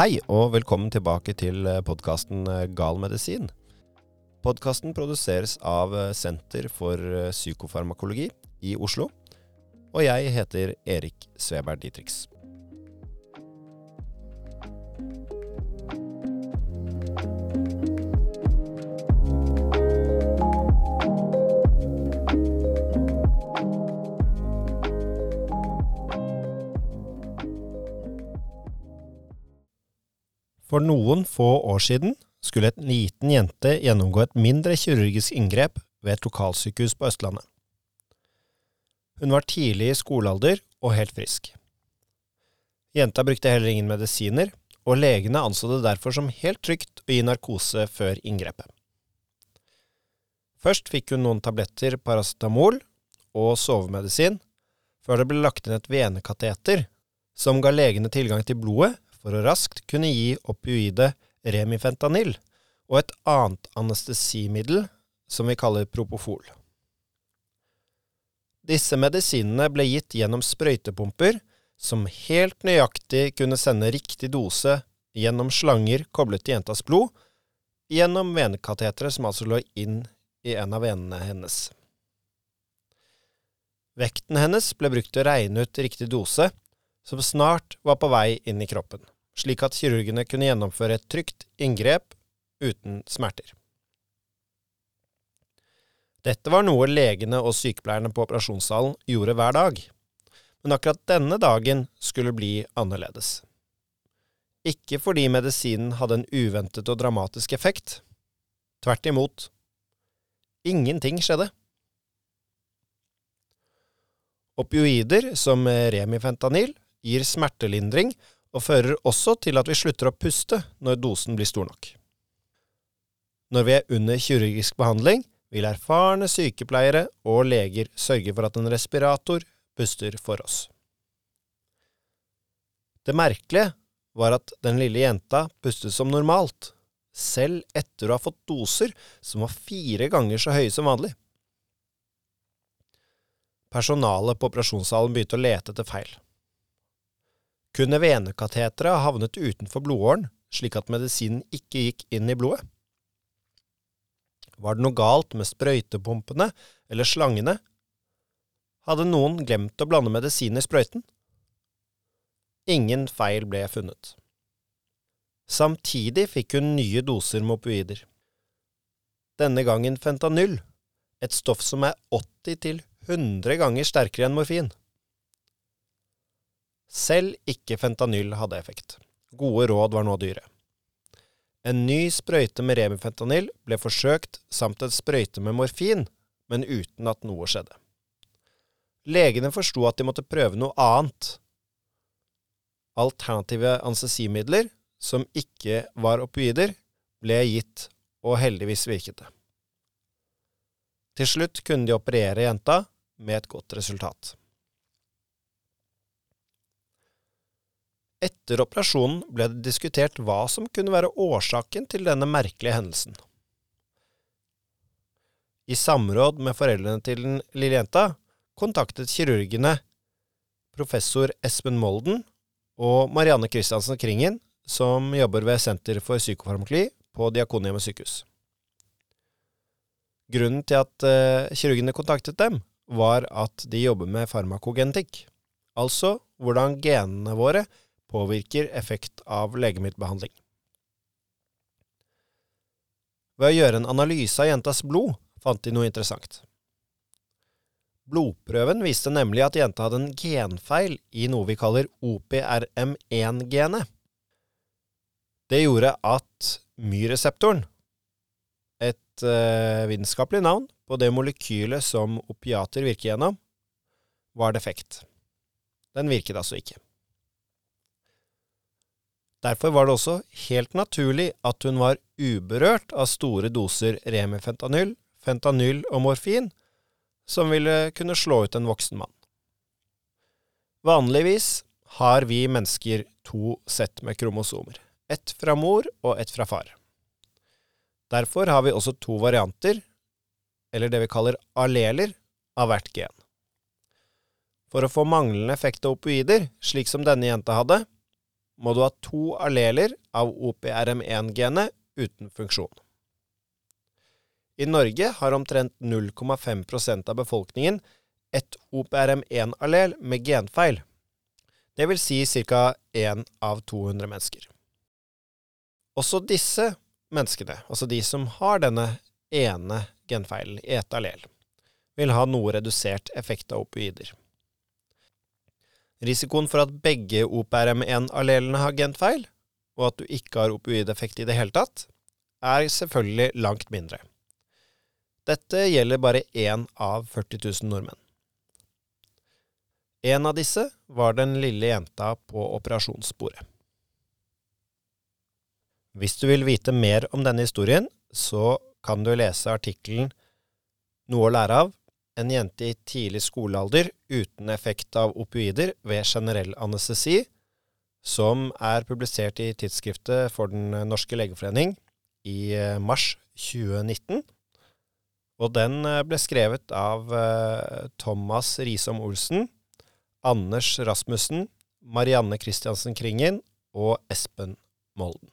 Hei og velkommen tilbake til podkasten Gal medisin. Podkasten produseres av Senter for psykofarmakologi i Oslo. Og jeg heter Erik Sveberg Ditrix. For noen få år siden skulle et liten jente gjennomgå et mindre kirurgisk inngrep ved et lokalsykehus på Østlandet. Hun var tidlig i skolealder og helt frisk. Jenta brukte heller ingen medisiner, og legene anså det derfor som helt trygt å gi narkose før inngrepet. Først fikk hun noen tabletter paracetamol og sovemedisin, før det ble lagt inn et venekateter som ga legene tilgang til blodet for å raskt kunne gi opioidet remifentanil og et annet anestesimiddel som vi kaller propofol. Disse medisinene ble gitt gjennom sprøytepumper som helt nøyaktig kunne sende riktig dose gjennom slanger koblet til jentas blod, gjennom venekateteret som altså lå inn i en av venene hennes. Vekten hennes ble brukt til å regne ut riktig dose, som snart var på vei inn i kroppen, slik at kirurgene kunne gjennomføre et trygt inngrep uten smerter. Dette var noe legene og sykepleierne på operasjonssalen gjorde hver dag, men akkurat denne dagen skulle bli annerledes. Ikke fordi medisinen hadde en uventet og dramatisk effekt. Tvert imot. Ingenting skjedde. Opioider, som remifentanil, gir smertelindring og fører også til at vi slutter å puste når dosen blir stor nok. Når vi er under kirurgisk behandling, vil erfarne sykepleiere og leger sørge for at en respirator puster for oss. Det merkelige var at den lille jenta pustet som normalt, selv etter å ha fått doser som var fire ganger så høye som vanlig. Personalet på operasjonssalen begynte å lete etter feil. Kunne venekateteret ha havnet utenfor blodåren, slik at medisinen ikke gikk inn i blodet? Var det noe galt med sprøytepumpene eller slangene? Hadde noen glemt å blande medisin i sprøyten? Ingen feil ble funnet. Samtidig fikk hun nye doser med opioider. Denne gangen fentanyl, et stoff som er 80 100 ganger sterkere enn morfin. Selv ikke fentanyl hadde effekt. Gode råd var nå dyre. En ny sprøyte med remifentanyl ble forsøkt, samt en sprøyte med morfin, men uten at noe skjedde. Legene forsto at de måtte prøve noe annet. Alternative anestesimidler, som ikke var opioider, ble gitt, og heldigvis virket det. Til slutt kunne de operere jenta, med et godt resultat. Etter operasjonen ble det diskutert hva som kunne være årsaken til denne merkelige hendelsen. I samråd med foreldrene til den lille jenta kontaktet kirurgene professor Espen Molden og Marianne Christiansen Kringen, som jobber ved Senter for psykofarmakli på Diakonhjemmet sykehus. Grunnen til at uh, kirurgene kontaktet dem, var at de jobber med farmakogenetikk, altså hvordan genene våre påvirker effekt av legemiddelbehandling. Ved å gjøre en analyse av jentas blod fant de noe interessant. Blodprøven viste nemlig at jenta hadde en genfeil i noe vi kaller OPRM1-genet. Det gjorde at myreseptoren, et uh, vitenskapelig navn på det molekylet som opiater virker gjennom, var defekt. Den virket altså ikke. Derfor var det også helt naturlig at hun var uberørt av store doser remifentanyl, fentanyl og morfin, som ville kunne slå ut en voksen mann. Vanligvis har vi mennesker to sett med kromosomer, ett fra mor og ett fra far. Derfor har vi også to varianter, eller det vi kaller alleler, av hvert gen. For å få manglende effekt av opioider, slik som denne jenta hadde, må du ha to alleler av OPRM1-genet uten funksjon. I Norge har omtrent 0,5% av befolkningen et OPRM1-allel med genfeil. Vil si ca. 1 av 200 mennesker. Også disse menneskene, altså de som har denne ene genfeilen i ett allel, vil ha noe redusert effekt av opioider. Risikoen for at begge OPRM1-allelene har genfeil, og at du ikke har opioideffekt i det hele tatt, er selvfølgelig langt mindre. Dette gjelder bare én av 40 000 nordmenn. En av disse var den lille jenta på operasjonsbordet. Hvis du vil vite mer om denne historien, så kan du lese artikkelen Noe å lære av en jente i tidlig skolealder uten effekt av opioider ved generell anestesi, som er publisert i tidsskriftet for Den norske legeforening i eh, mars 2019. Og den eh, ble skrevet av eh, Thomas Risom Olsen, Anders Rasmussen, Marianne Christiansen Kringen og Espen Molden.